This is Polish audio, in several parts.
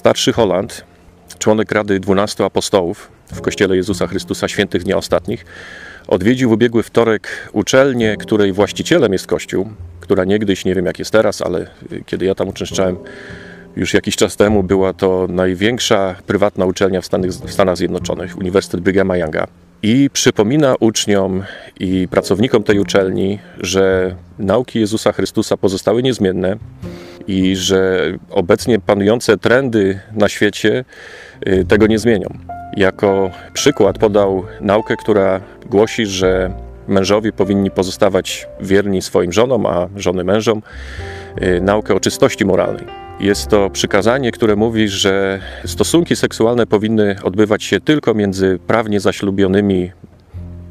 Starszy Holland, członek Rady 12 Apostołów w Kościele Jezusa Chrystusa Świętych Dnia Ostatnich, odwiedził w ubiegły wtorek uczelnię, której właścicielem jest Kościół, która niegdyś, nie wiem jak jest teraz, ale kiedy ja tam uczęszczałem już jakiś czas temu, była to największa prywatna uczelnia w Stanach, w Stanach Zjednoczonych, Uniwersytet Brighama Younga. I przypomina uczniom i pracownikom tej uczelni, że nauki Jezusa Chrystusa pozostały niezmienne i że obecnie panujące trendy na świecie y, tego nie zmienią. Jako przykład podał naukę, która głosi, że mężowie powinni pozostawać wierni swoim żonom, a żony mężom, y, naukę o czystości moralnej. Jest to przykazanie, które mówi, że stosunki seksualne powinny odbywać się tylko między prawnie zaślubionymi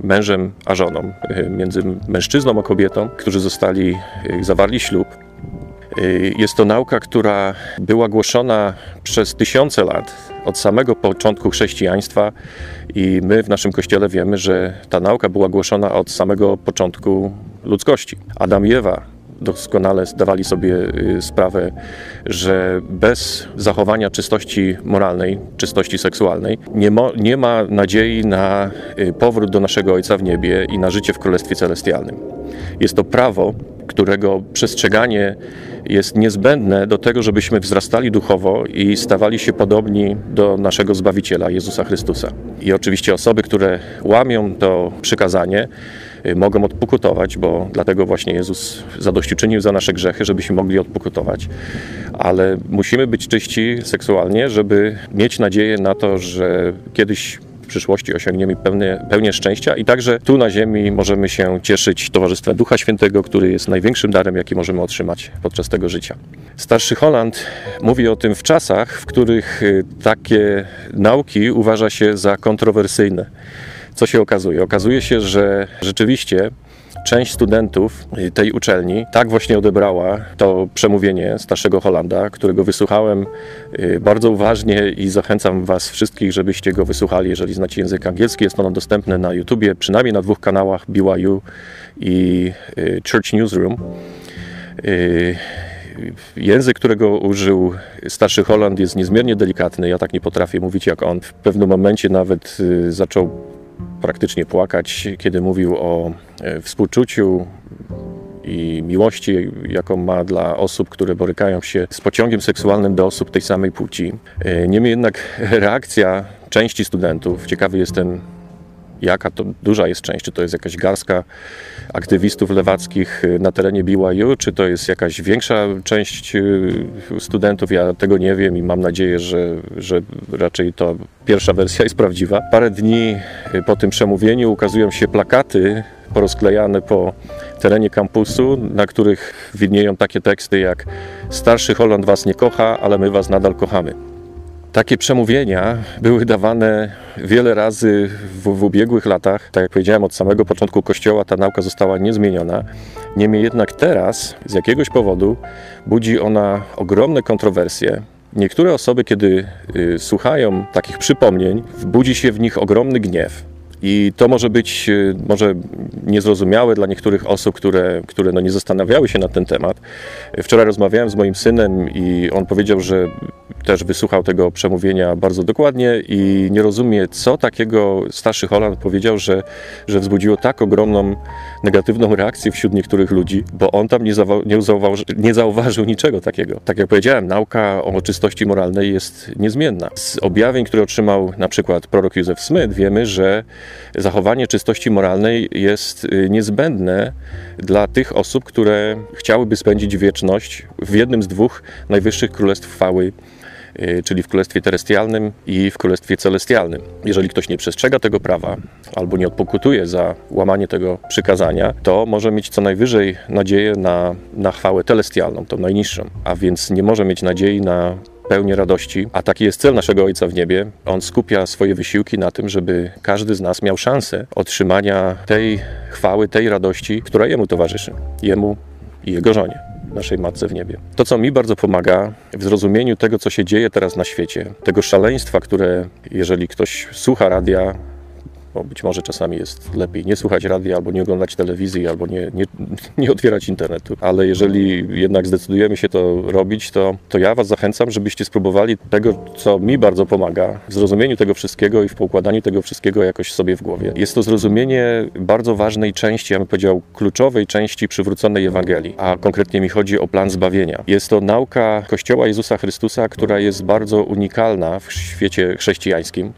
mężem a żoną, y, między mężczyzną a kobietą, którzy zostali, zawarli ślub. Y, jest to nauka, która była głoszona przez tysiące lat, od samego początku chrześcijaństwa, i my w naszym kościele wiemy, że ta nauka była głoszona od samego początku ludzkości. Adam i Ewa doskonale zdawali sobie y, sprawę, że bez zachowania czystości moralnej, czystości seksualnej, nie, mo, nie ma nadziei na y, powrót do naszego Ojca w niebie i na życie w Królestwie Celestialnym. Jest to prawo, którego przestrzeganie jest niezbędne do tego, żebyśmy wzrastali duchowo i stawali się podobni do naszego Zbawiciela, Jezusa Chrystusa. I oczywiście osoby, które łamią to przykazanie, y, mogą odpokutować, bo dlatego właśnie Jezus zadośćuczynił za nasze grzechy, żebyśmy mogli odpokutować. Ale musimy być czyści seksualnie, żeby mieć nadzieję na to, że kiedyś przyszłości osiągniemy pełnię, pełnię szczęścia i także tu na ziemi możemy się cieszyć towarzystwem Ducha Świętego, który jest największym darem, jaki możemy otrzymać podczas tego życia. Starszy Holland mówi o tym w czasach, w których y, takie nauki uważa się za kontrowersyjne. Co się okazuje? Okazuje się, że rzeczywiście część studentów tej uczelni tak właśnie odebrała to przemówienie starszego Holanda, którego wysłuchałem y, bardzo uważnie i zachęcam Was wszystkich, żebyście go wysłuchali, jeżeli znacie język angielski. Jest ono dostępne na YouTubie, przynajmniej na dwóch kanałach BYU i y, Church Newsroom. Y, język, którego użył starszy Holland jest niezmiernie delikatny. Ja tak nie potrafię mówić jak on. W pewnym momencie nawet zaczął praktycznie płakać, kiedy mówił o e, współczuciu i miłości, jaką ma dla osób, które borykają się z pociągiem seksualnym do osób tej samej płci. E, niemniej jednak reakcja części studentów, ciekawy jestem, jaka to duża jest część, czy to jest jakaś garstka aktywistów lewackich y, na terenie BYU, czy to jest jakaś większa część y, studentów, ja tego nie wiem i mam nadzieję, że, że raczej to pierwsza wersja jest prawdziwa. Parę dni y, po tym przemówieniu ukazują się plakaty porozklejane po terenie kampusu, na których widnieją takie teksty jak Starszy Holland was nie kocha, ale my was nadal kochamy. Takie przemówienia były dawane wiele razy w, w, ubiegłych latach. Tak jak powiedziałem, od samego początku Kościoła ta nauka została niezmieniona. Niemniej jednak teraz z jakiegoś powodu budzi ona ogromne kontrowersje. Niektóre osoby, kiedy y, słuchają takich przypomnień, budzi się w nich ogromny gniew. I to może być y, może niezrozumiałe dla niektórych osób, które, które no nie zastanawiały się na ten temat. Wczoraj rozmawiałem z moim synem i on powiedział, że też wysłuchał tego przemówienia bardzo dokładnie i nie rozumie, co takiego starszy Holland powiedział, że, że wzbudziło tak ogromną negatywną reakcję wśród niektórych ludzi, bo on tam nie, nie, zauważy, nie zauważył niczego takiego. Tak jak powiedziałem, nauka o czystości moralnej jest niezmienna. Z objawień, które otrzymał na przykład prorok Józef Smith, wiemy, że zachowanie czystości moralnej jest y, niezbędne dla tych osób, które chciałyby spędzić wieczność w jednym z dwóch najwyższych królestw chwały Y, czyli w Królestwie Terestialnym i w Królestwie Celestialnym. Jeżeli ktoś nie przestrzega tego prawa albo nie odpokutuje za łamanie tego przykazania, to może mieć co najwyżej nadzieję na, na chwałę telestialną, tą najniższą, a więc nie może mieć nadziei na pełnię radości, a taki jest cel naszego Ojca w niebie. On skupia swoje wysiłki na tym, żeby każdy z nas miał szansę otrzymania tej chwały, tej radości, która Jemu towarzyszy, Jemu i Jego żonie naszej Matce w niebie. To, co mi bardzo pomaga w zrozumieniu tego, co się dzieje teraz na świecie, tego szaleństwa, które, jeżeli ktoś słucha radia, bo być może czasami jest lepiej nie słuchać radia, albo nie oglądać telewizji, albo nie, nie, nie otwierać internetu. Ale jeżeli jednak zdecydujemy się to robić, to, to ja Was zachęcam, żebyście spróbowali tego, co mi bardzo pomaga w zrozumieniu tego wszystkiego i w poukładaniu tego wszystkiego jakoś sobie w głowie. Jest to zrozumienie bardzo ważnej części, ja bym powiedział kluczowej części przywróconej Ewangelii, a konkretnie mi chodzi o plan zbawienia. Jest to nauka Kościoła Jezusa Chrystusa, która jest bardzo unikalna w świecie chrześcijańskim.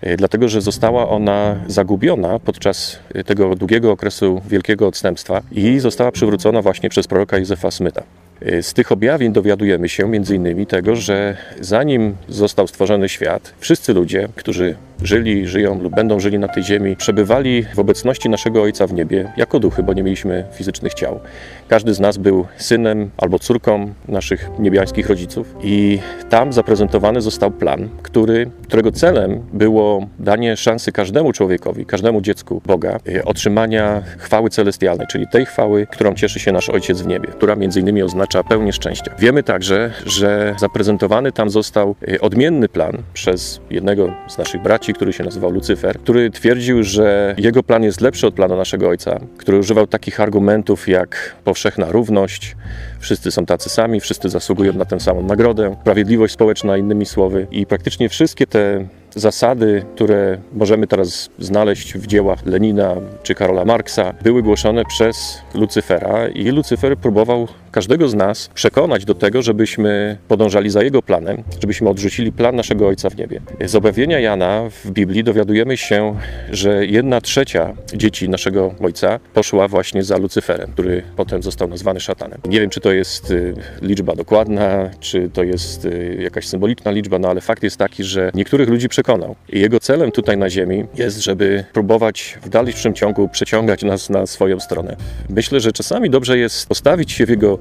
E, dlatego że została ona zagubiona podczas tego długiego okresu wielkiego odstępstwa i została przywrócona właśnie przez proroka Józefa Smyta. E, z tych objawień dowiadujemy się między innymi tego, że zanim został stworzony świat, wszyscy ludzie, którzy żyli, żyją lub będą żyli na tej ziemi, przebywali w obecności naszego Ojca w niebie jako duchy, bo nie mieliśmy fizycznych ciał. Każdy z nas był synem albo córką naszych niebiańskich rodziców i tam zaprezentowany został plan, który, którego celem było danie szansy każdemu człowiekowi, każdemu dziecku Boga e, otrzymania chwały celestialnej, czyli tej chwały, którą cieszy się nasz Ojciec w niebie, która między innymi oznacza pełnię szczęścia. Wiemy także, że zaprezentowany tam został e, odmienny plan przez jednego z naszych braci, który się nazywał Lucyfer, który twierdził, że jego plan jest lepszy od planu naszego ojca, który używał takich argumentów jak powszechna równość, wszyscy są tacy sami, wszyscy zasługują na tę samą nagrodę, sprawiedliwość społeczna, innymi słowy. I praktycznie wszystkie te zasady, które możemy teraz znaleźć w dziełach Lenina czy Karola Marksa, były głoszone przez Lucyfera i Lucyfer próbował każdego z nas przekonać do tego, żebyśmy podążali za jego planem, żebyśmy odrzucili plan naszego Ojca w niebie. Z objawienia Jana w Biblii dowiadujemy się, że jedna trzecia dzieci naszego Ojca poszła właśnie za Lucyferem, który potem został nazwany szatanem. Nie wiem, czy to jest y, liczba dokładna, czy to jest y, jakaś symboliczna liczba, no ale fakt jest taki, że niektórych ludzi przekonał. I jego celem tutaj na ziemi jest, żeby próbować w dalszym ciągu przeciągać nas na swoją stronę. Myślę, że czasami dobrze jest postawić się w jego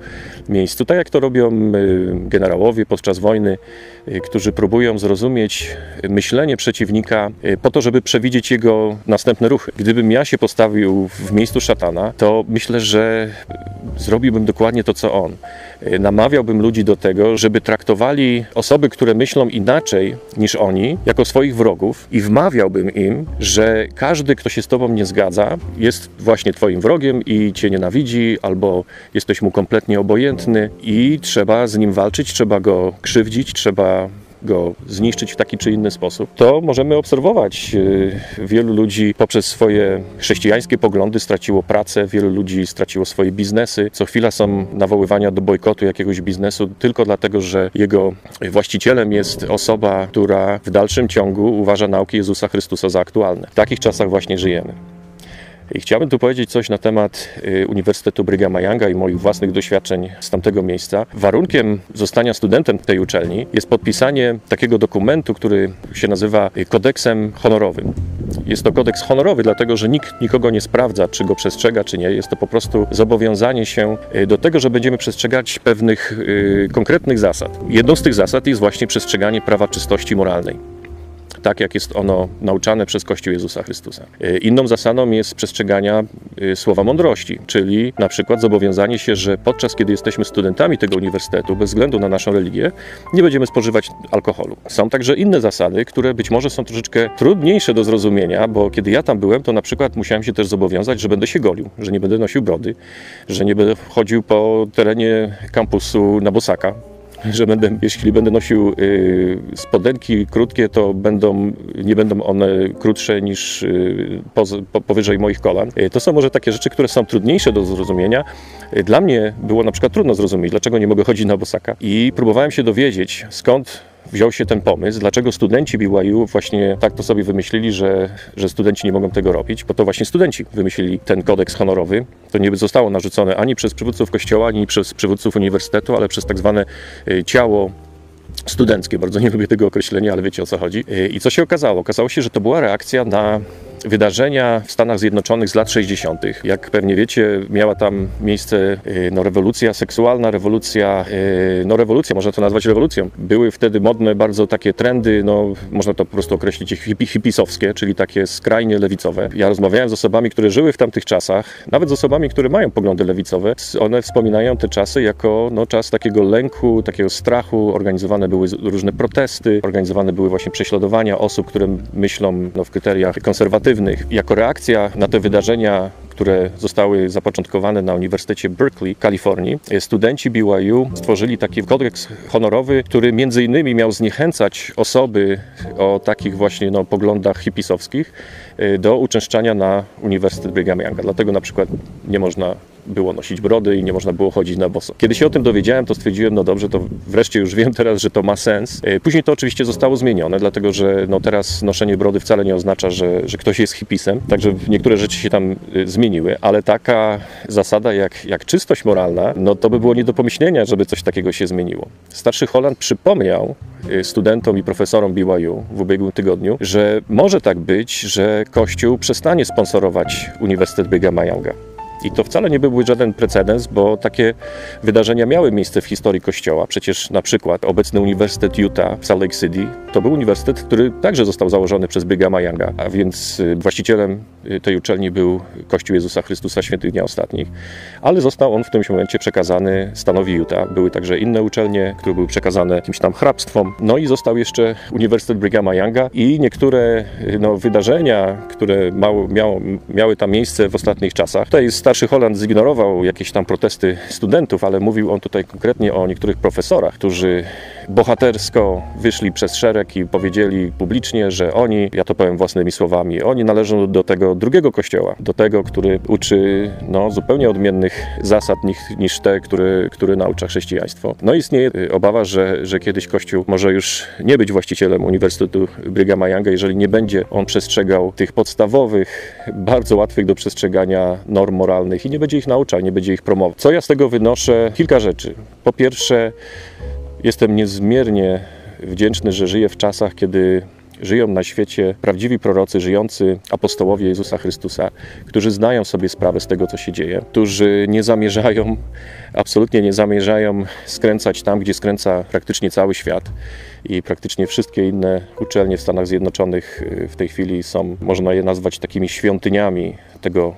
miejscu, tak jak to robią y, generałowie podczas wojny, y, którzy próbują zrozumieć myślenie przeciwnika y, po to, żeby przewidzieć jego następne ruchy. Gdybym ja się postawił w miejscu szatana, to myślę, że zrobiłbym dokładnie to, co on. Namawiałbym ludzi do tego, żeby traktowali osoby, które myślą inaczej niż oni, jako swoich wrogów i wmawiałbym im, że każdy, kto się z tobą nie zgadza, jest właśnie twoim wrogiem i cię nienawidzi, albo jesteś mu kompletnie obojętny i trzeba z nim walczyć, trzeba go krzywdzić, trzeba go zniszczyć w taki czy inny sposób, to możemy obserwować. Y, wielu ludzi poprzez swoje chrześcijańskie poglądy straciło pracę, wielu ludzi straciło swoje biznesy. Co chwila są nawoływania do bojkotu jakiegoś biznesu tylko dlatego, że jego właścicielem jest osoba, która w dalszym ciągu uważa nauki Jezusa Chrystusa za aktualne. W takich czasach właśnie żyjemy. I chciałbym tu powiedzieć coś na temat y, Uniwersytetu Brighama Younga i moich własnych doświadczeń z tamtego miejsca. Warunkiem zostania studentem tej uczelni jest podpisanie takiego dokumentu, który się nazywa kodeksem honorowym. Jest to kodeks honorowy, dlatego że nikt nikogo nie sprawdza, czy go przestrzega, czy nie. Jest to po prostu zobowiązanie się y, do tego, że będziemy przestrzegać pewnych y, konkretnych zasad. Jedną z tych zasad jest właśnie przestrzeganie prawa czystości moralnej tak jak jest ono nauczane przez Kościół Jezusa Chrystusa. E, inną zasadą jest przestrzegania e, słowa mądrości, czyli na przykład zobowiązanie się, że podczas kiedy jesteśmy studentami tego uniwersytetu, bez względu na naszą religię, nie będziemy spożywać alkoholu. Są także inne zasady, które być może są troszeczkę trudniejsze do zrozumienia, bo kiedy ja tam byłem, to na przykład musiałem się też zobowiązać, że będę się golił, że nie będę nosił brody, że nie będę chodził po terenie kampusu na bosaka, że będę, jeśli będę nosił y, spodenki krótkie, to będą, nie będą one krótsze niż y, po, powyżej moich kolan. Y, to są może takie rzeczy, które są trudniejsze do zrozumienia. Dla mnie było na przykład trudno zrozumieć, dlaczego nie mogę chodzić na bosaka. I próbowałem się dowiedzieć, skąd wziął się ten pomysł, dlaczego studenci BYU właśnie tak to sobie wymyślili, że, że studenci nie mogą tego robić, bo to właśnie studenci wymyślili ten kodeks honorowy. To nie zostało narzucone ani przez przywódców kościoła, ani przez przywódców uniwersytetu, ale przez tak zwane y, ciało studenckie. Bardzo nie lubię tego określenia, ale wiecie o co chodzi. Y, I co się okazało? Okazało się, że to była reakcja na wydarzenia w Stanach Zjednoczonych z lat 60. Jak pewnie wiecie, miała tam miejsce y, no, rewolucja seksualna, rewolucja, y, no rewolucja, można to nazwać rewolucją. Były wtedy modne bardzo takie trendy, no można to po prostu określić hipi, hipisowskie, czyli takie skrajnie lewicowe. Ja rozmawiałem z osobami, które żyły w tamtych czasach, nawet z osobami, które mają poglądy lewicowe. One wspominają te czasy jako no, czas takiego lęku, takiego strachu. Organizowane były różne protesty, organizowane były właśnie prześladowania osób, które myślą no, w kryteriach konserwatywnych, prymitywnych. Jako reakcja na te wydarzenia które zostały zapoczątkowane na Uniwersytecie Berkeley Kalifornii, studenci BYU stworzyli taki kodeks honorowy, który między innymi miał zniechęcać osoby o takich właśnie no, poglądach hipisowskich y, do uczęszczania na Uniwersytet Brigham Younga. Dlatego na przykład nie można było nosić brody i nie można było chodzić na boso. Kiedy się o tym dowiedziałem, to stwierdziłem, no dobrze, to wreszcie już wiem teraz, że to ma sens. E, później to oczywiście zostało zmienione, dlatego że no teraz noszenie brody wcale nie oznacza, że, że ktoś jest hipisem, także niektóre rzeczy się tam e, zmieniły, ale taka zasada jak, jak czystość moralna, no to by było nie do pomyślenia, żeby coś takiego się zmieniło. Starszy Holland przypomniał e, studentom i profesorom BYU w ubiegłym tygodniu, że może tak być, że Kościół przestanie sponsorować Uniwersytet Brighama Younga. I to wcale nie byłby żaden precedens, bo takie wydarzenia miały miejsce w historii Kościoła. Przecież na przykład obecny Uniwersytet Utah w Salt Lake City to był uniwersytet, który także został założony przez Brighama Younga, a więc y, właścicielem y, tej uczelni był Kościół Jezusa Chrystusa Świętych Dnia Ostatnich, ale został on w tym momencie przekazany stanowi Utah. Były także inne uczelnie, które były przekazane jakimś tam hrabstwom. No i został jeszcze Uniwersytet Brighama Younga i niektóre y, no, wydarzenia, które mało, miało, miały tam miejsce w ostatnich czasach. To jest starszy Holland zignorował jakieś tam protesty studentów, ale mówił on tutaj konkretnie o niektórych profesorach, którzy bohatersko wyszli przez szereg i powiedzieli publicznie, że oni, ja to powiem własnymi słowami, oni należą do tego drugiego kościoła, do tego, który uczy no, zupełnie odmiennych zasad niż, niż te, które, które naucza chrześcijaństwo. No istnieje obawa, że, że kiedyś Kościół może już nie być właścicielem Uniwersytetu Brighama Younga, jeżeli nie będzie on przestrzegał tych podstawowych, bardzo łatwych do przestrzegania norm moralnych i nie będzie ich nauczał, nie będzie ich promował. Co ja z tego wynoszę? Kilka rzeczy. Po pierwsze, Jestem niezmiernie wdzięczny, że żyję w czasach, kiedy żyją na świecie prawdziwi prorocy, żyjący apostołowie Jezusa Chrystusa, którzy znają sobie sprawę z tego, co się dzieje, którzy nie zamierzają, absolutnie nie zamierzają skręcać tam, gdzie skręca praktycznie cały świat. I praktycznie wszystkie inne uczelnie w Stanach Zjednoczonych y, w tej chwili są, można je nazwać takimi świątyniami tego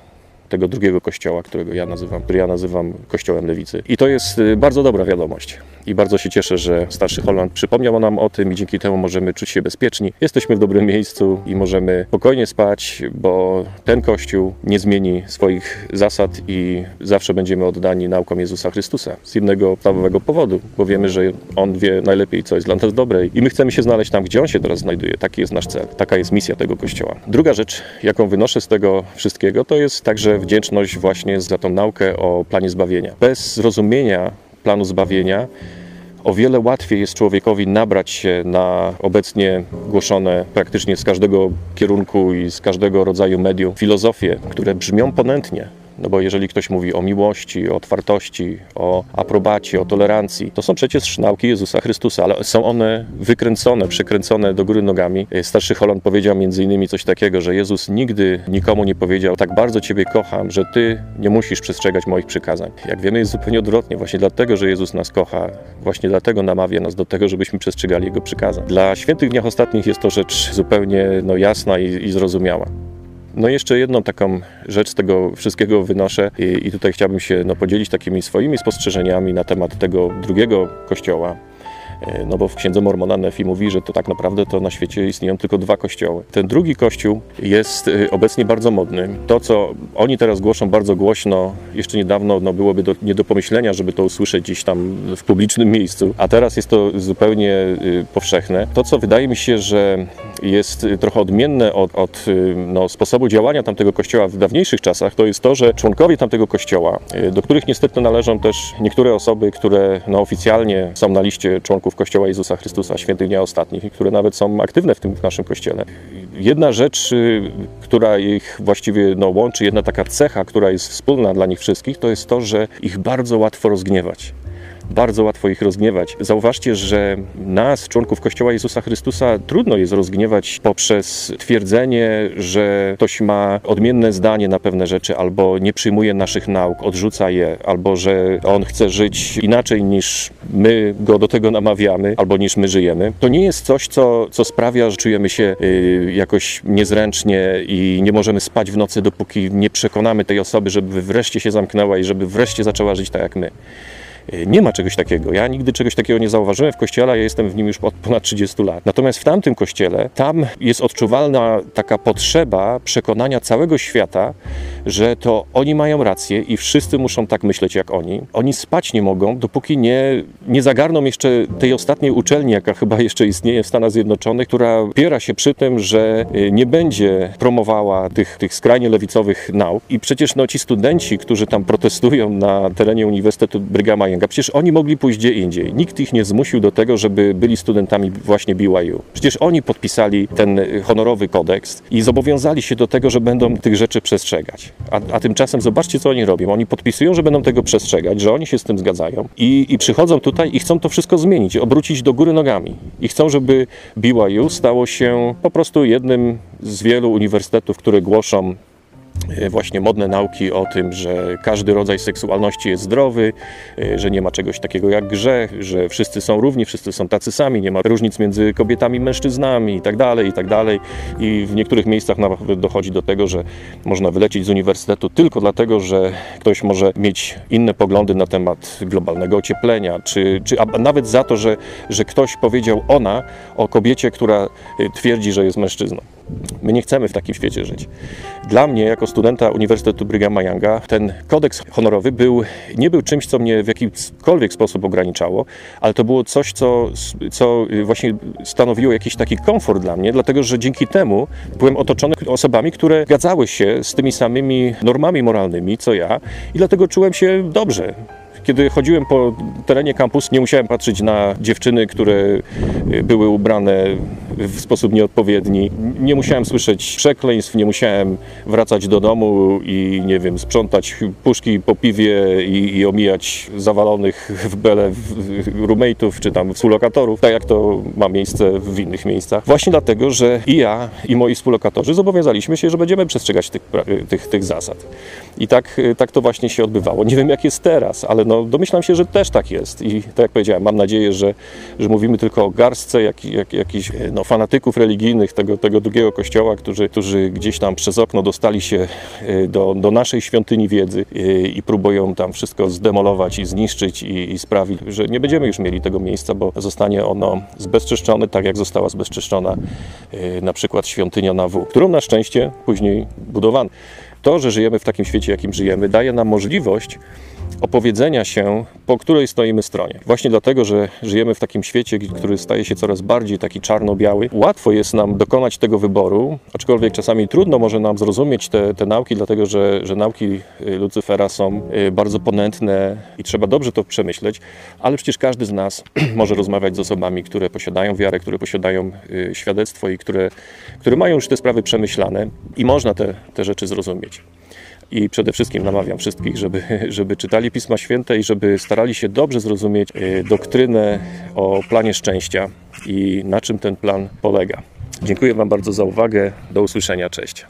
tego drugiego kościoła, którego ja nazywam, który ja nazywam kościołem lewicy. I to jest y, bardzo dobra wiadomość. I bardzo się cieszę, że starszy Holland przypomniał nam o tym i dzięki temu możemy czuć się bezpieczni. Jesteśmy w dobrym miejscu i możemy spokojnie spać, bo ten kościół nie zmieni swoich zasad i zawsze będziemy oddani naukom Jezusa Chrystusa. Z jednego podstawowego powodu, bo wiemy, że On wie najlepiej, co jest dla nas dobre i my chcemy się znaleźć tam, gdzie On się teraz znajduje. Taki jest nasz cel. Taka jest misja tego kościoła. Druga rzecz, jaką wynoszę z tego wszystkiego, to jest także wdzięczność właśnie za tą naukę o planie zbawienia. Bez zrozumienia planu zbawienia o wiele łatwiej jest człowiekowi nabrać się na obecnie głoszone praktycznie z każdego kierunku i z każdego rodzaju medium filozofie, które brzmią ponętnie, no bo jeżeli ktoś mówi o miłości, o otwartości, o aprobacie, o tolerancji, to są przecież nauki Jezusa Chrystusa, ale są one wykręcone, przekręcone do góry nogami. Starszy Holland powiedział między innymi coś takiego, że Jezus nigdy nikomu nie powiedział, tak bardzo Ciebie kocham, że Ty nie musisz przestrzegać moich przykazań. Jak wiemy, jest zupełnie odwrotnie. Właśnie dlatego, że Jezus nas kocha, właśnie dlatego namawia nas do tego, żebyśmy przestrzegali Jego przykazań. Dla świętych dniach ostatnich jest to rzecz zupełnie no, jasna i, i zrozumiała. No jeszcze jedną taką rzecz z tego wszystkiego wynoszę i, i tutaj chciałbym się no, podzielić takimi swoimi spostrzeżeniami na temat tego drugiego kościoła, no bo w Księdze Mormona Nefi mówi, że to tak naprawdę to na świecie istnieją tylko dwa kościoły. Ten drugi kościół jest e, obecnie bardzo modny. To, co oni teraz głoszą bardzo głośno, jeszcze niedawno no, byłoby do, nie do pomyślenia, żeby to usłyszeć gdzieś tam w publicznym miejscu, a teraz jest to zupełnie e, powszechne. To, co wydaje mi się, że jest trochę odmienne od, od no, sposobu działania tamtego kościoła w dawniejszych czasach, to jest to, że członkowie tamtego kościoła, do których niestety należą też niektóre osoby, które no, oficjalnie są na liście członków członków Kościoła Jezusa Chrystusa Świętych Dnia Ostatnich, które nawet są aktywne w tym w naszym Kościele. Jedna rzecz, y, która ich właściwie no, łączy, jedna taka cecha, która jest wspólna dla nich wszystkich, to jest to, że ich bardzo łatwo rozgniewać bardzo łatwo ich rozgniewać. Zauważcie, że nas, członków Kościoła Jezusa Chrystusa, trudno jest rozgniewać poprzez twierdzenie, że ktoś ma odmienne zdanie na pewne rzeczy, albo nie przyjmuje naszych nauk, odrzuca je, albo że on chce żyć inaczej niż my go do tego namawiamy, albo niż my żyjemy. To nie jest coś, co, co sprawia, że czujemy się y, jakoś niezręcznie i nie możemy spać w nocy, dopóki nie przekonamy tej osoby, żeby wreszcie się zamknęła i żeby wreszcie zaczęła żyć tak jak my. Nie ma czegoś takiego. Ja nigdy czegoś takiego nie zauważyłem w kościele, ja jestem w nim już od ponad 30 lat. Natomiast w tamtym kościele, tam jest odczuwalna taka potrzeba przekonania całego świata, że to oni mają rację i wszyscy muszą tak myśleć jak oni. Oni spać nie mogą, dopóki nie, nie zagarną jeszcze tej ostatniej uczelni, jaka chyba jeszcze istnieje w Stanach Zjednoczonych, która opiera się przy tym, że y, nie będzie promowała tych, tych skrajnie lewicowych nauk. I przecież no, ci studenci, którzy tam protestują na terenie Uniwersytetu Brighama Younga, przecież oni mogli pójść gdzie indziej. Nikt ich nie zmusił do tego, żeby byli studentami właśnie BYU. Przecież oni podpisali ten honorowy kodeks i zobowiązali się do tego, że będą tych rzeczy przestrzegać. A, a tymczasem zobaczcie, co oni robią. Oni podpisują, że będą tego przestrzegać, że oni się z tym zgadzają i, i przychodzą tutaj i chcą to wszystko zmienić, obrócić do góry nogami. I chcą, żeby BYU stało się po prostu jednym z wielu uniwersytetów, które głoszą właśnie modne nauki o tym, że każdy rodzaj seksualności jest zdrowy, e, że nie ma czegoś takiego jak grzech, że wszyscy są równi, wszyscy są tacy sami, nie ma różnic między kobietami i mężczyznami i tak dalej, i tak dalej. I w niektórych miejscach nawet dochodzi do tego, że można wylecieć z uniwersytetu tylko dlatego, że ktoś może mieć inne poglądy na temat globalnego ocieplenia, czy, czy a nawet za to, że, że ktoś powiedział ona o kobiecie, która e, twierdzi, że jest mężczyzną. My nie chcemy w takim świecie żyć. Dla mnie, jako studenta Uniwersytetu Brighama Younga, ten kodeks honorowy był, nie był czymś, co mnie w jakikolwiek sposób ograniczało, ale to było coś, co, co właśnie stanowiło jakiś taki komfort dla mnie, dlatego że dzięki temu byłem otoczony osobami, które zgadzały się z tymi samymi normami moralnymi, co ja i dlatego czułem się dobrze. Kiedy chodziłem po terenie kampusu, nie musiałem patrzeć na dziewczyny, które były ubrane w sposób nieodpowiedni. Nie musiałem słyszeć przekleństw, nie musiałem wracać do domu i nie wiem, sprzątać puszki po piwie i, i omijać zawalonych w bele roommate'ów czy tam współlokatorów, tak jak to ma miejsce w innych miejscach. Właśnie dlatego, że i ja, i moi współlokatorzy zobowiązaliśmy się, że będziemy przestrzegać tych, tych, tych zasad. I tak, tak to właśnie się odbywało. Nie wiem, jak jest teraz, ale no, domyślam się, że też tak jest. I tak jak powiedziałem, mam nadzieję, że, że mówimy tylko o garstce jak, jak, jakichś no, fanatyków religijnych tego, tego drugiego kościoła, którzy, którzy gdzieś tam przez okno dostali się e, do, do naszej świątyni wiedzy e, i próbują tam wszystko zdemolować i zniszczyć i, i sprawić, że nie będziemy już mieli tego miejsca, bo zostanie ono zbezczeszczone, tak jak została zbezczeszczona e, na przykład świątynia na W, którą na szczęście później budowano. To, że żyjemy w takim świecie, jakim żyjemy, daje nam możliwość opowiedzenia się, po której stoimy stronie. Właśnie dlatego, że żyjemy w takim świecie, który staje się coraz bardziej taki czarno-biały, łatwo jest nam dokonać tego wyboru, aczkolwiek czasami trudno może nam zrozumieć te, te nauki, dlatego że, że nauki y, Lucyfera są y, bardzo ponętne i trzeba dobrze to przemyśleć, ale przecież każdy z nas może rozmawiać z osobami, które posiadają wiarę, które posiadają y, świadectwo i które, które mają już te sprawy przemyślane i można te, te rzeczy zrozumieć. I przede wszystkim namawiam wszystkich, żeby, żeby czytali Pisma Święte i żeby starali się dobrze zrozumieć e, doktrynę o planie szczęścia i na czym ten plan polega. Dziękuję Wam bardzo za uwagę. Do usłyszenia. Cześć.